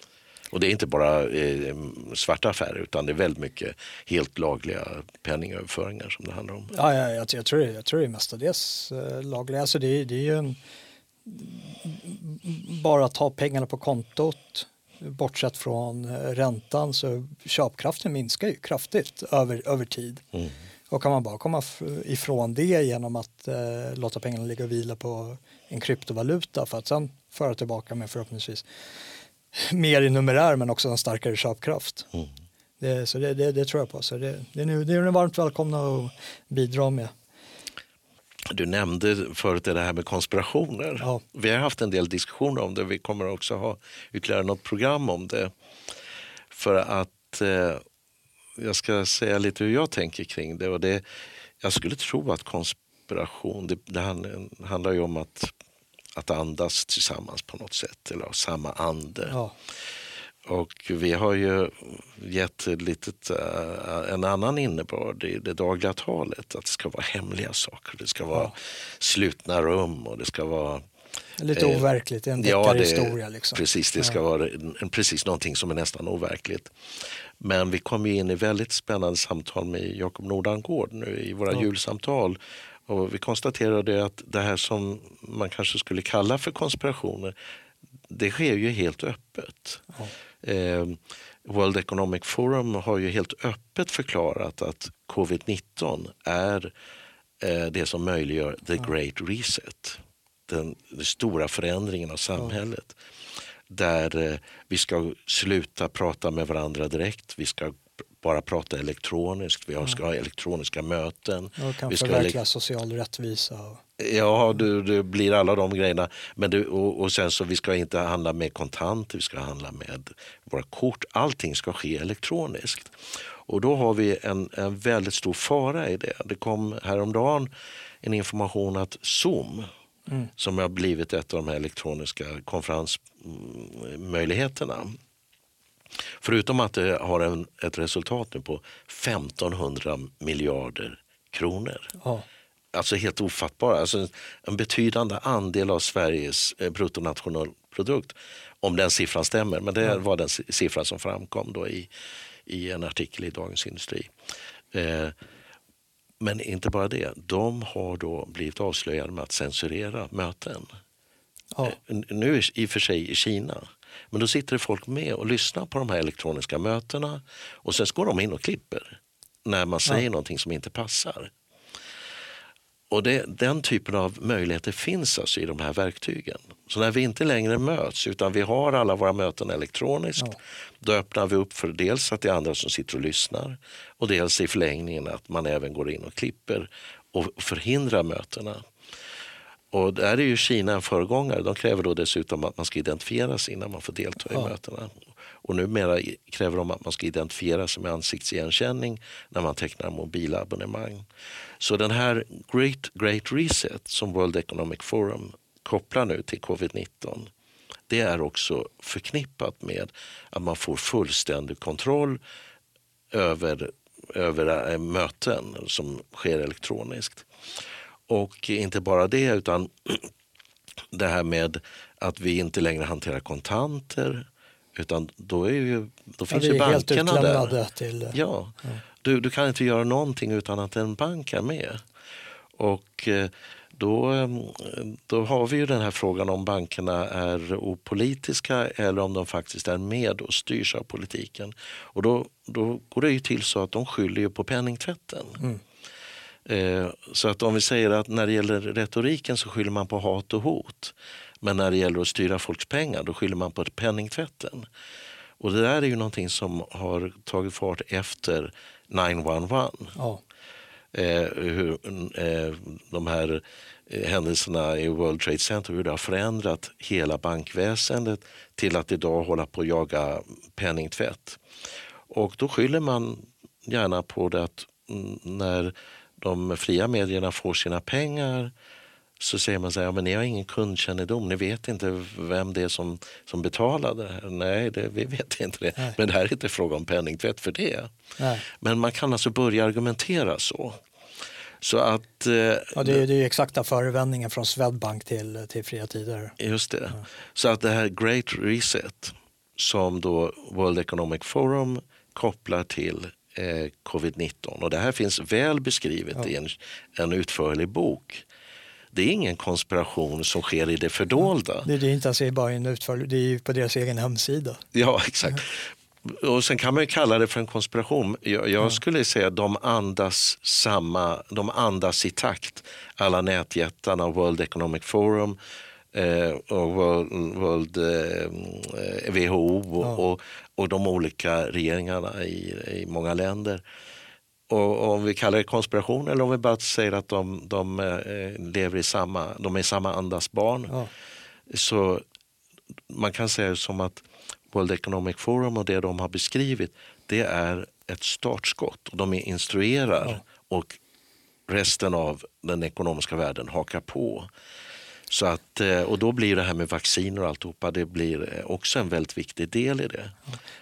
Och det är inte bara eh, svarta affärer utan det är väldigt mycket helt lagliga penningöverföringar som det handlar om. Ja, ja jag, jag, tror, jag tror det är mestadels eh, lagliga. Alltså det, det är ju en, bara att ha pengarna på kontot bortsett från eh, räntan så köpkraften minskar ju kraftigt över, över tid. Mm. Och kan man bara komma ifrån det genom att eh, låta pengarna ligga och vila på en kryptovaluta för att sen föra tillbaka med förhoppningsvis mer i numerär men också en starkare köpkraft. Mm. Det, så det, det, det, tror jag på. Så det, det, är nu, det är ni varmt välkomna att bidra med. Du nämnde förut det här med konspirationer. Ja. Vi har haft en del diskussioner om det. Vi kommer också ha ytterligare något program om det. För att eh, jag ska säga lite hur jag tänker kring det. Och det jag skulle tro att konspiration, det, det handlar ju om att att andas tillsammans på något sätt, eller ha samma ande. Ja. Och vi har ju gett litet, uh, en annan innebörd i det dagliga talet. Att det ska vara hemliga saker, det ska vara ja. slutna rum och det ska vara Lite eh, overkligt, en ja, historia. Liksom. Precis, det ska ja. vara en, precis någonting som är nästan overkligt. Men vi kom in i väldigt spännande samtal med Jakob Nordangård nu i våra ja. julsamtal och vi konstaterade att det här som man kanske skulle kalla för konspirationer, det sker ju helt öppet. Ja. Eh, World Economic Forum har ju helt öppet förklarat att covid-19 är eh, det som möjliggör the ja. great reset. Den, den, stora förändringen av samhället. Ja. Där eh, vi ska sluta prata med varandra direkt. Vi ska bara prata elektroniskt, vi ska ha elektroniska möten. Och kan vi ska förverkliga social rättvisa. Ja, det, det, blir alla de grejerna. Men det, och, och, sen så vi ska inte handla med kontanter, vi ska handla med våra kort. Allting ska ske elektroniskt. Och då har vi en, en väldigt stor fara i det. Det kom häromdagen en information att Zoom, mm. som har blivit ett av de här elektroniska konferensmöjligheterna, Förutom att det har en, ett resultat nu på 1500 miljarder kronor. Ja. Alltså helt ofattbara. Alltså en betydande andel av Sveriges eh, bruttonationalprodukt. Om den siffran stämmer, men det var den siffran som framkom då i, i en artikel i Dagens Industri. Eh, men inte bara det, de har då blivit avslöjade med att censurera möten. Ja. Eh, nu i och för sig i Kina. Men då sitter det folk med och lyssnar på de här elektroniska mötena och sen går de in och klipper när man säger ja. någonting som inte passar. Och det, Den typen av möjligheter finns alltså i de här verktygen. Så när vi inte längre möts utan vi har alla våra möten elektroniskt ja. då öppnar vi upp för dels att det är andra som sitter och lyssnar och dels i förlängningen att man även går in och klipper och förhindrar mötena. Och där är ju Kina en föregångare. De kräver då dessutom att man ska identifiera sig innan man får delta ja. i mötena. Och numera kräver de att man ska identifiera sig med ansiktsigenkänning när man tecknar mobilabonnemang. Så den här Great, Great Reset som World Economic Forum kopplar nu till covid-19 det är också förknippat med att man får fullständig kontroll över, över möten som sker elektroniskt. Och inte bara det, utan [CLEARS THROAT] det här med att vi inte längre hanterar kontanter. Utan då, är ju, då finns ja, ju bankerna där. Till, ja. ja. Du, du kan inte göra någonting utan att en bank är med. Och eh, då, eh, då har vi ju den här frågan om bankerna är opolitiska eller om de faktiskt är med och styrs av politiken. Och då, då går det ju till så att de skyller på penningtvätten. Mm. Eh, så att om vi säger att när det gäller retoriken så skyller man på hat och hot. Men när det gäller att styra folks pengar då skyller man på penningtvätten. Och det där är ju någonting som har tagit fart efter 911. Ja. Eh, hur, eh, de här eh, händelserna i World Trade Center, hur det har förändrat hela bankväsendet till att idag hålla på att jaga penningtvätt. Och då skyller man gärna på det att när de fria medierna får sina pengar så säger man så här, ja, men ni har ingen kundkännedom, ni vet inte vem det är som, som betalar det här. Nej, det, vi vet inte det. Nej. Men det här är inte fråga om penningtvätt för det. Nej. Men man kan alltså börja argumentera så. Så att, eh, ja, det, är, det är exakta förevändningen från Swedbank till, till Fria Tider. Just det. Ja. Så att det här Great Reset som då World Economic Forum kopplar till covid-19 och det här finns väl beskrivet ja. i en, en utförlig bok det är ingen konspiration som sker i det fördolda. Det är inte ens bara en utförlig, det är på deras egen hemsida. Ja, exakt. Och sen kan man ju kalla det för en konspiration. Jag, jag skulle säga att de andas samma, de andas i takt. Alla nätjättarna, World Economic Forum, eh, och World, World eh, WHO och, ja. och, och, de olika regeringarna i, i många länder. Och om vi kallar det konspiration eller om vi bara säger att de, de eh, lever i samma, de är samma andas barn. Ja. Så man kan säga som att World Economic Forum och det de har beskrivit det är ett startskott. Och de instruerar ja. och resten av den ekonomiska världen hakar på. Så att, eh, och då blir det här med vacciner och alltihopa, det blir eh, också en väldigt viktig del i det.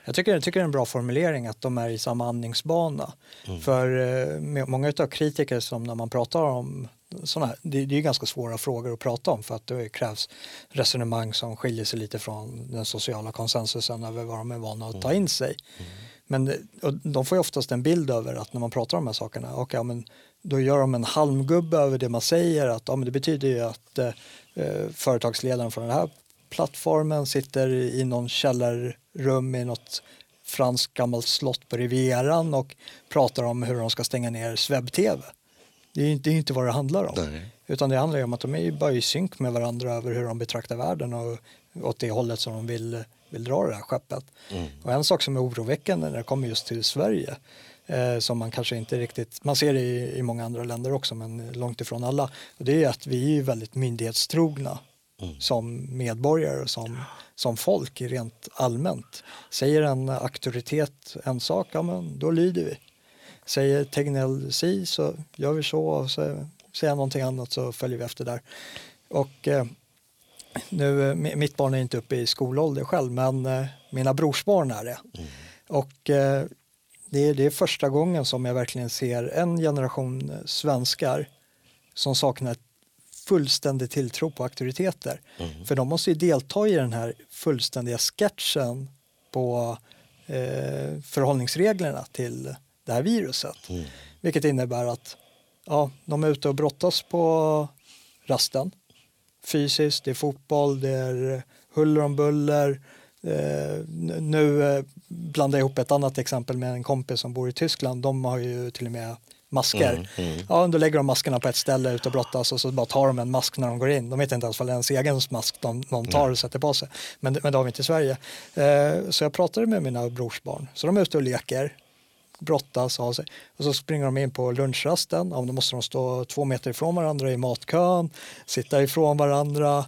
Jag tycker, jag tycker det är en bra formulering att de är i samma andningsbana. Mm. För eh, många av kritiker som när man pratar om sådana här, det, det är ganska svåra frågor att prata om för att det krävs resonemang som skiljer sig lite från den sociala konsensusen över vad de är vana att ta in sig. Mm. Men de får ju oftast en bild över att när man pratar om de här sakerna, okay, men då gör de en halmgubbe över det man säger. Att, ja, men det betyder ju att eh, eh, företagsledaren från den här plattformen sitter i någon källarrum i något franskt gammalt slott på Rivieran och pratar om hur de ska stänga ner Swebb-TV. Det är inte, inte vad det handlar om. Nej. Utan det handlar om att de är bara i synk med varandra över hur de betraktar världen och åt det hållet som de vill, vill dra det här skeppet. Mm. Och en sak som är oroväckande när det kommer just till Sverige eh, som man kanske inte riktigt, man ser det i, i många andra länder också men långt ifrån alla. Och det är att vi är väldigt myndighetstrogna mm. som medborgare och som, som folk rent allmänt. Säger en auktoritet en sak, ja men då lyder vi. Säger Tegnell si så gör vi så och så säger han någonting annat så följer vi efter där. Och eh, nu, mitt barn är inte uppe i skolålder själv men eh, mina brorsbarn är det. Mm. Och eh, det är, det är första gången som jag verkligen ser en generation svenskar som saknar fullständig tilltro på auktoriteter. Mm. För de måste ju delta i den här fullständiga sketchen på eh, förhållningsreglerna till det här viruset. Mm. Vilket innebär att ja, de är ute och brottas på rasten. Fysiskt, det är fotboll, det är huller om buller, nu eh, blandar jag ihop ett annat exempel med en kompis som bor i Tyskland. De har ju till och med masker. Mm, mm. Ja, då lägger de maskerna på ett ställe ute och brottas och så bara tar de en mask när de går in. De vet inte ens vad det är ens egen mask de, de tar och sätter på sig. Men, men det har vi inte i Sverige. Eh, så jag pratade med mina brorsbarn. Så de är ute och leker, brottas och sig. Och så springer de in på lunchrasten. Ja, då måste de stå två meter ifrån varandra i matkön, sitta ifrån varandra.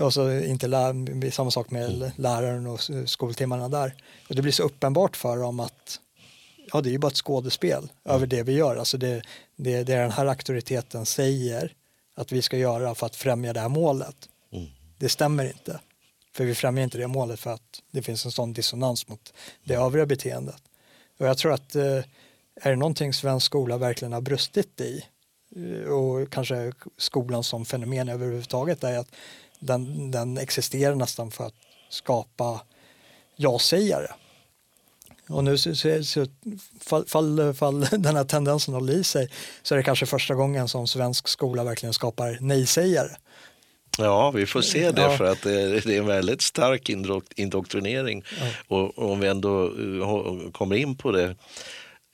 Och så inte lär, samma sak med mm. läraren och skoltimmarna där. Och det blir så uppenbart för dem att ja, det är ju bara ett skådespel mm. över det vi gör. Alltså det, det, det den här auktoriteten säger att vi ska göra för att främja det här målet. Mm. Det stämmer inte. För vi främjar inte det målet för att det finns en sån dissonans mot det övriga beteendet. Och jag tror att eh, är det någonting svensk skola verkligen har brustit i eh, och kanske skolan som fenomen överhuvudtaget är att den, den existerar nästan för att skapa ja-sägare. Och nu så, så, så fall, fall, fall [LAUGHS] den här tendensen håller i sig så är det kanske första gången som svensk skola verkligen skapar nej-sägare. Ja, vi får se det ja. för att det är, det är en väldigt stark indoktrinering. Ja. Och, och, om vi ändå uh, kommer in på det,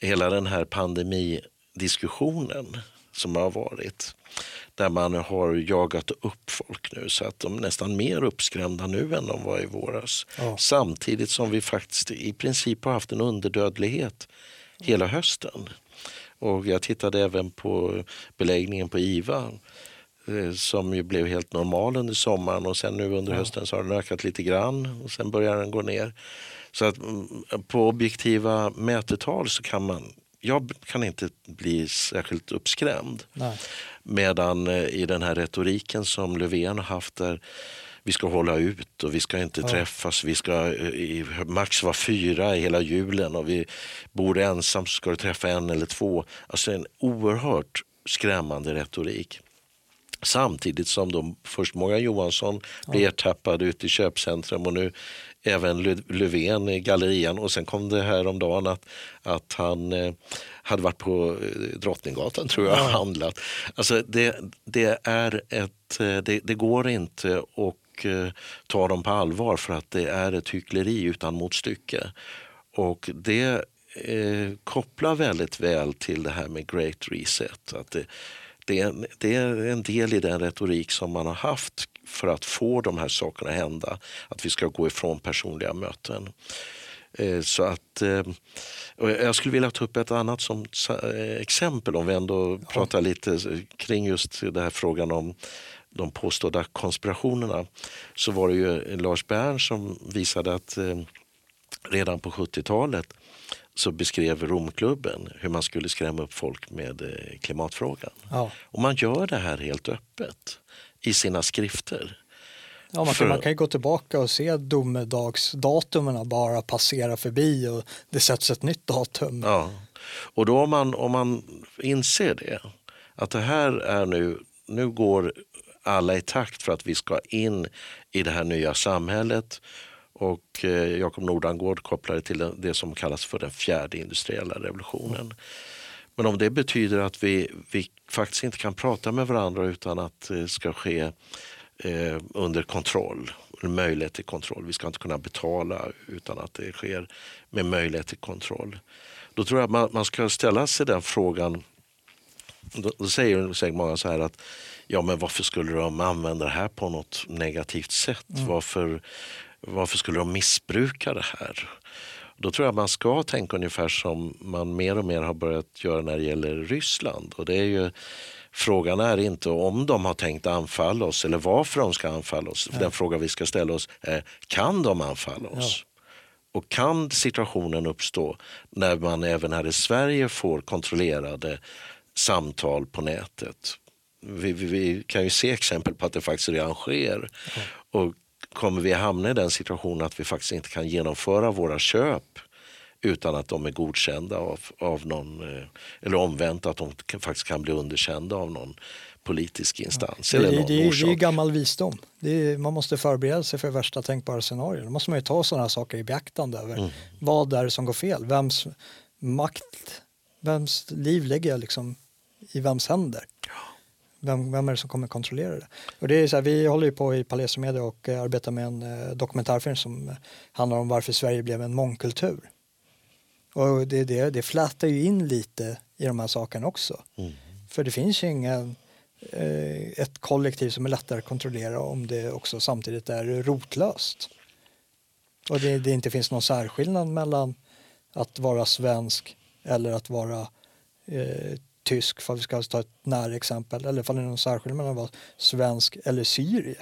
hela den här pandemidiskussionen som har varit där man har jagat upp folk nu så att de är nästan mer uppskrämda nu än de var i våras. Ja. Samtidigt som vi faktiskt i princip har haft en underdödlighet hela hösten. Och jag tittade även på beläggningen på IVA eh, som ju blev helt normal under sommaren och sen nu under ja. hösten så har den ökat lite grann och sen börjar den gå ner. Så att mm, på objektiva mätetal så kan man jag kan inte bli särskilt uppskrämd. Nej. Medan eh, i den här retoriken som Löfven har haft där vi ska hålla ut och vi ska inte ja. träffas. Vi ska eh, max vara fyra i hela julen och vi bor ensam så ska du träffa en eller två. Alltså en oerhört skrämmande retorik. Samtidigt som då först Morgan Johansson ja. blev ertappad ute i köpcentrum och nu även Löfven i gallerian och sen kom det här om dagen att, att han eh, hade varit på eh, Drottninggatan tror jag och handlat. Alltså det, det, är ett, eh, det, det går inte att ta dem på allvar för att det är ett hyckleri utan motstycke. Och det eh, kopplar väldigt väl till det här med Great Reset. Att det, det är, det är en del i den retorik som man har haft för att få de här sakerna att hända. Att vi ska gå ifrån personliga möten. Eh, så att, eh, jag skulle vilja ta upp ett annat som eh, exempel om vi ändå ja. pratar lite kring just den här frågan om de påstådda konspirationerna. Så var det ju Lars Bern som visade att redan på 70-talet så beskrev Romklubben hur man skulle skrämma upp folk med klimatfrågan. Ja. Och man gör det här helt öppet i sina skrifter. Ja, man, kan, man kan gå tillbaka och se domedagsdatumen bara passera förbi och det sätts ett nytt datum. Ja. Och då om man, om man inser det, att det här är nu, nu går alla i takt för att vi ska in i det här nya samhället och eh, Jakob Nordangård kopplar det till det som kallas för den fjärde industriella revolutionen. Men om det betyder att vi, vi faktiskt inte kan prata med varandra utan att det ska ske eh, under kontroll, möjlighet till kontroll. Vi ska inte kunna betala utan att det sker med möjlighet till kontroll. Då tror jag att man, man ska ställa sig den frågan. Då, då säger, säger många så här att ja men varför skulle de använda det här på något negativt sätt? Mm. Varför, varför skulle de missbruka det här? Då tror jag man ska tänka ungefär som man mer och mer har börjat göra när det gäller Ryssland. Och det är ju, frågan är inte om de har tänkt anfalla oss eller varför de ska anfalla oss. Ja. Den fråga vi ska ställa oss är, kan de anfalla oss? Ja. Och kan situationen uppstå när man även här i Sverige får kontrollerade samtal på nätet? Vi, vi, vi kan ju se exempel på att det faktiskt redan sker. Ja. Och kommer vi hamna i den situationen att vi faktiskt inte kan genomföra våra köp utan att de är godkända av, av någon, eh, eller omvänt att de faktiskt kan bli underkända av någon politisk instans. Ja. Eller det, det, det är gammal visdom. Är, man måste förbereda sig för värsta tänkbara scenarier. Då måste man ju ta sådana saker i beaktande över mm. vad är det som går fel, vems makt, vems liv lägger jag liksom i vems händer. Ja. Vem, vem är det som kommer kontrollera det? Och det är så här, vi håller ju på i Palesa Media och eh, arbetar med en eh, dokumentärfilm som eh, handlar om varför Sverige blev en mångkultur. Och det, det, det flätar ju in lite i de här sakerna också. Mm. För det finns ju ingen, eh, ett kollektiv som är lättare att kontrollera om det också samtidigt är rotlöst. Och det, det inte finns någon särskillnad mellan att vara svensk eller att vara eh, tysk, för vi ska ta ett nära exempel, eller om det är någon särskild mellan att vara svensk eller syrie.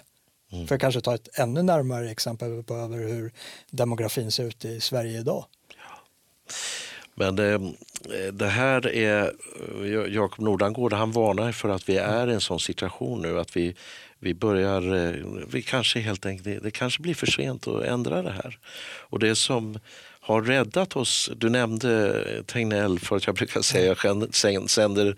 Mm. För att kanske ta ett ännu närmare exempel på över hur demografin ser ut i Sverige idag. Men det, det här är, Jakob Nordangård han varnar för att vi är i en sån situation nu att vi, vi börjar, vi kanske helt enkelt, det kanske blir för sent att ändra det här. Och det som har räddat oss, du nämnde Tegnell för att jag brukar säga, jag sänder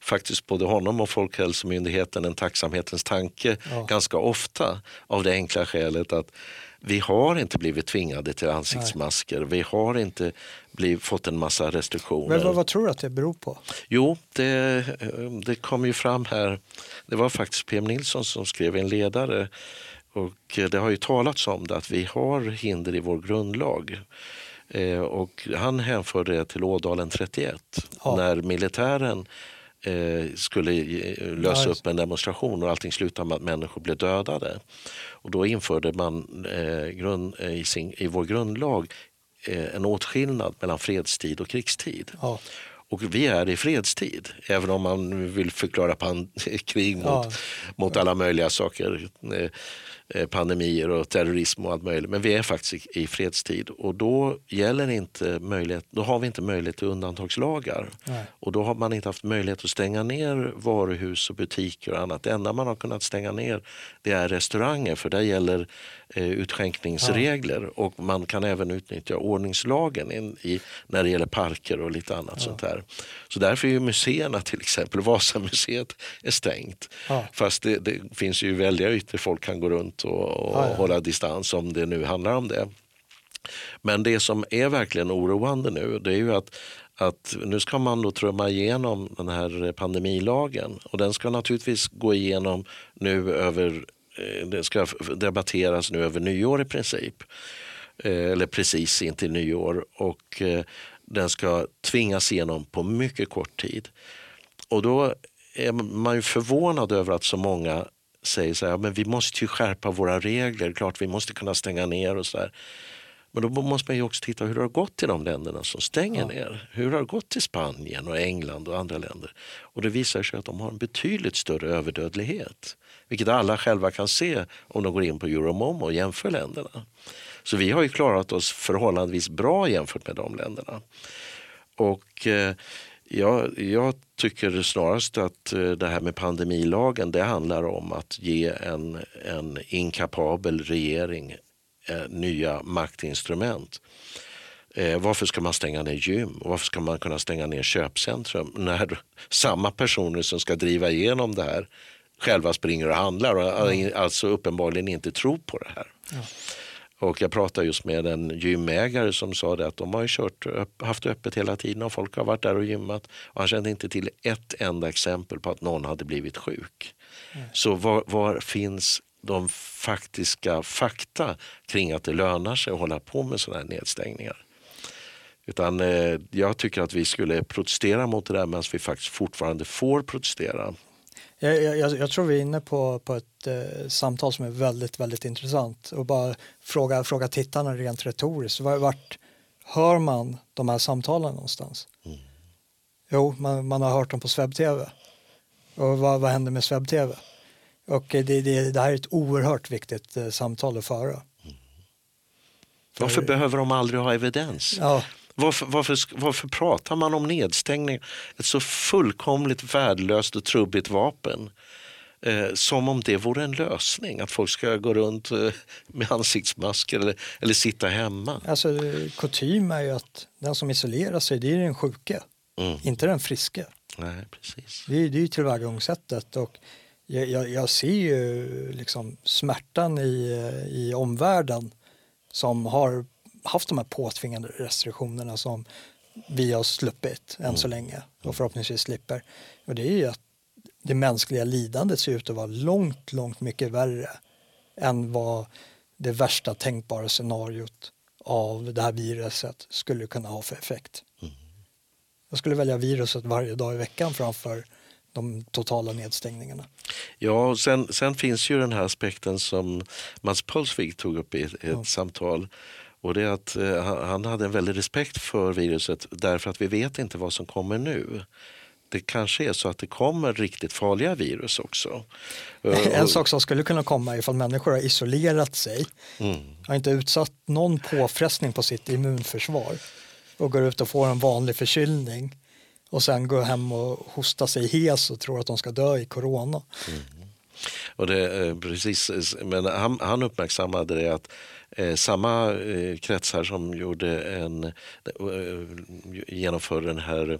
faktiskt både honom och Folkhälsomyndigheten en tacksamhetens tanke ja. ganska ofta av det enkla skälet att vi har inte blivit tvingade till ansiktsmasker. Nej. Vi har inte blivit, fått en massa restriktioner. Men vad, vad, tror du att det beror på? Jo, det, det kom ju fram här. Det var faktiskt PM Nilsson som skrev en ledare och det har ju talats om det att vi har hinder i vår grundlag. Eh, och han hänförde det till Ådalen 31 ja. när militären eh, skulle lösa upp en demonstration och allting slutade med att människor blev dödade. Och då införde man eh, eh, i, sin, i vår grundlag eh, en åtskillnad mellan fredstid och krigstid. Ja. Och vi är i fredstid, även om man vill förklara [LAUGHS] krig mot, ja. mot alla möjliga saker. Eh, pandemier och terrorism och allt möjligt. Men vi är faktiskt i fredstid och då, gäller inte möjlighet, då har vi inte möjlighet till undantagslagar. Nej. Och då har man inte haft möjlighet att stänga ner varuhus och butiker och annat. Det enda man har kunnat stänga ner det är restauranger för där gäller utskänkningsregler ja. och man kan även utnyttja ordningslagen in, i, när det gäller parker och lite annat ja. sånt där. Så därför är ju museerna till exempel, [LAUGHS] Vasamuseet är stängt. Ja. Fast det, det finns ju väldiga ytor folk kan gå runt och, och hålla distans om det nu handlar om det. Men det som är verkligen oroande nu det är ju att att nu ska man då trumma igenom den här pandemilagen och den ska naturligtvis gå igenom nu över Eh, det ska debatteras nu över nyår i princip. Eh, eller precis intill nyår. Och eh, den ska tvingas igenom på mycket kort tid. Och då är man ju förvånad över att så många säger så här, men vi måste ju skärpa våra regler, klart vi måste kunna stänga ner och så där. Men då måste man ju också titta hur det har gått i de länderna som stänger ja. ner. Hur har det gått i Spanien och England och andra länder? Och det visar sig att de har en betydligt större överdödlighet. Vilket alla själva kan se om de går in på Euromomo och jämför länderna. Så vi har ju klarat oss förhållandevis bra jämfört med de länderna. Och eh, jag, jag, tycker snarast att eh, det här med pandemilagen det handlar om att ge en, en inkapabel regering eh, nya maktinstrument. Eh, varför ska man stänga ner gym? Varför ska man kunna stänga ner köpcentrum när [LAUGHS] samma personer som ska driva igenom det här själva springer och handlar och mm. alltså uppenbarligen inte tror på det här. Ja. Och jag pratade just med en gymägare som sa det att de har kört, haft öppet hela tiden och folk har varit där och gymmat. Och han kände inte till ett enda exempel på att någon hade blivit sjuk. Mm. Så var, var, finns de faktiska fakta kring att det lönar sig att hålla på med sådana här nedstängningar? Utan eh, jag tycker att vi skulle protestera mot det där medan vi faktiskt fortfarande får protestera. Jag, jag, jag, tror vi är inne på, på ett eh, samtal som är väldigt, väldigt intressant och bara fråga, fråga tittarna rent retoriskt. Vart hör man de här samtalen någonstans? Mm. Jo, man, man, har hört dem på SvebTV. Och vad, vad händer med SvebTV? Och det, det, det här är ett oerhört viktigt eh, samtal att föra. Mm. Varför För, behöver de aldrig ha evidens? Ja. Varför, varför, varför pratar man om nedstängning? Ett så fullkomligt värdelöst och trubbigt vapen. Eh, som om det vore en lösning, att folk ska gå runt eh, med ansiktsmasker eller, eller sitta hemma. Alltså, kutym är ju att den som isolerar sig, det är den sjuke, mm. inte den friske. Nej, precis. Det, är, det är ju tillvägagångssättet. Och jag, jag, jag, ser ju liksom smärtan i, i omvärlden som har haft de här påtvingande restriktionerna som vi har sluppit än mm. så länge och förhoppningsvis slipper. Och det är ju att det mänskliga lidandet ser ut att vara långt, långt mycket värre än vad det värsta tänkbara scenariot av det här viruset skulle kunna ha för effekt. Mm. Jag skulle välja viruset varje dag i veckan framför de totala nedstängningarna. Ja, och sen, sen finns ju den här aspekten som Mats Pulsvik tog upp i ett ja. samtal och det är att eh, han hade en väldig respekt för viruset därför att vi vet inte vad som kommer nu. Det kanske är så att det kommer riktigt farliga virus också. [LAUGHS] En sak som skulle kunna komma ifall människor har isolerat sig, mm. har inte utsatt någon påfrestning på sitt immunförsvar och går ut och får en vanlig förkylning och sen går hem och hostar sig hes och tror att de ska dö i corona. Mm. Och det, eh, precis, men han, han uppmärksammade det att eh, samma eh, kretsar som gjorde en, eh, genomförde den här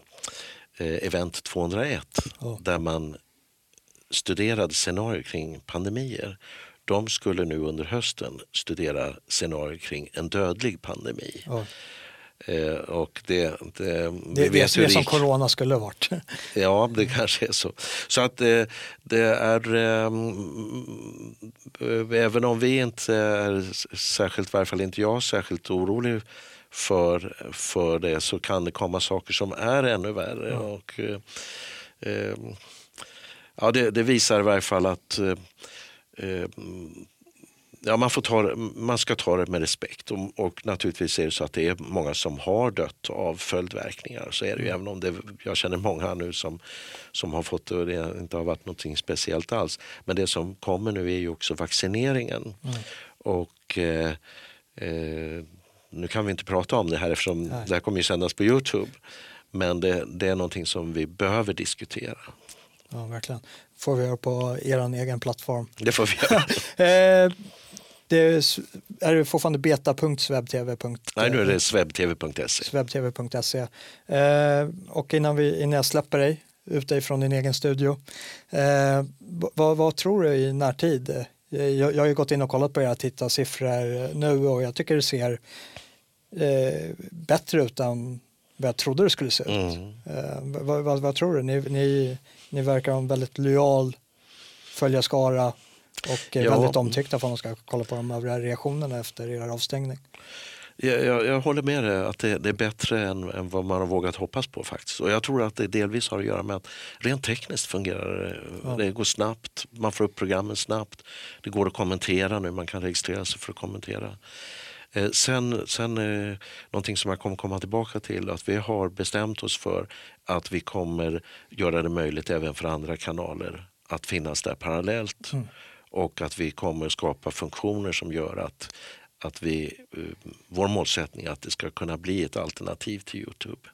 eh, Event 201 ja. där man studerade scenarier kring pandemier. De skulle nu under hösten studera scenarier kring en dödlig pandemi. Ja. Eh, och det, det, det, det är det som corona skulle ha varit. [LAUGHS] Ja, det kanske är så. Så att det, eh, det är, eh, även om vi inte är särskilt, i varje fall inte jag, särskilt orolig för, för det så kan det komma saker som är ännu värre. Ja. Och, ja, det, det, visar i varje fall att ja, man, får ta, man ska ta det med respekt och, och, naturligtvis är det så att det är många som har dött av följdverkningar. Så är det ju, även om det, jag känner många nu som, som har fått det och det inte har varit något speciellt alls. Men det som kommer nu är ju också vaccineringen. Mm. Och eh, eh, nu kan vi inte prata om det här eftersom Nej. det här kommer ju sändas på Youtube. Men det, det är någonting som vi behöver diskutera. Ja, verkligen. får vi göra på er egen plattform. Det får vi [LAUGHS] göra. eh, det är, är det fortfarande beta.swebtv.se? Nej, nu är det swebtv.se. Swebtv.se. Eh, och innan, vi, innan jag släpper dig ut ifrån din egen studio, eh, vad, vad, tror du i närtid? Eh, jag, jag har ju gått in och kollat på era tittarsiffror nu och jag tycker det ser eh, bättre ut än vad jag trodde det skulle se ut. Mm. Eh, vad, vad, vad, tror du? Ni, ni, ni verkar ha en väldigt lojal följarskara och ja. väldigt omtyckta för att man ska kolla på de övriga reaktionerna efter er avstängning. Jag, jag, jag, håller med dig att det, det är bättre än, än, vad man har vågat hoppas på faktiskt. Och jag tror att det delvis har att göra med att rent tekniskt fungerar det. Ja. Det går snabbt, man får upp programmen snabbt. Det går att kommentera nu, man kan registrera sig för att kommentera. Eh, sen, sen eh, någonting som jag kommer komma tillbaka till, att vi har bestämt oss för att vi kommer göra det möjligt även för andra kanaler att finnas där parallellt. Mm och att vi kommer skapa funktioner som gör att, att vi, eh, vår målsättning är att det ska kunna bli ett alternativ till Youtube.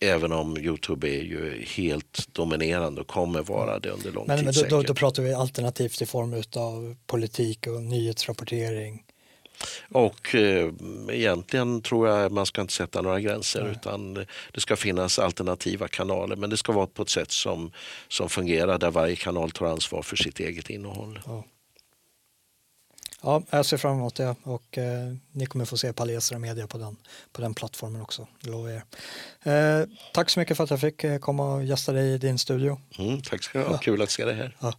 Även om Youtube är ju helt dominerande och kommer vara det under lång men, tid. Men då, då, då, pratar vi alternativt i form av politik och nyhetsrapportering? Och eh, egentligen tror jag man ska inte sätta några gränser Nej. utan det ska finnas alternativa kanaler men det ska vara på ett sätt som, som fungerar där varje kanal tar ansvar för sitt eget innehåll. Ja. Ja, jag ser fram emot det och eh, ni kommer få se Palestra Media på den, på den plattformen också, lovar er. Eh, tack så mycket för att jag fick eh, komma och gästa dig i din studio. Mm, tack ska du ha, ja. kul att se dig här. Ja.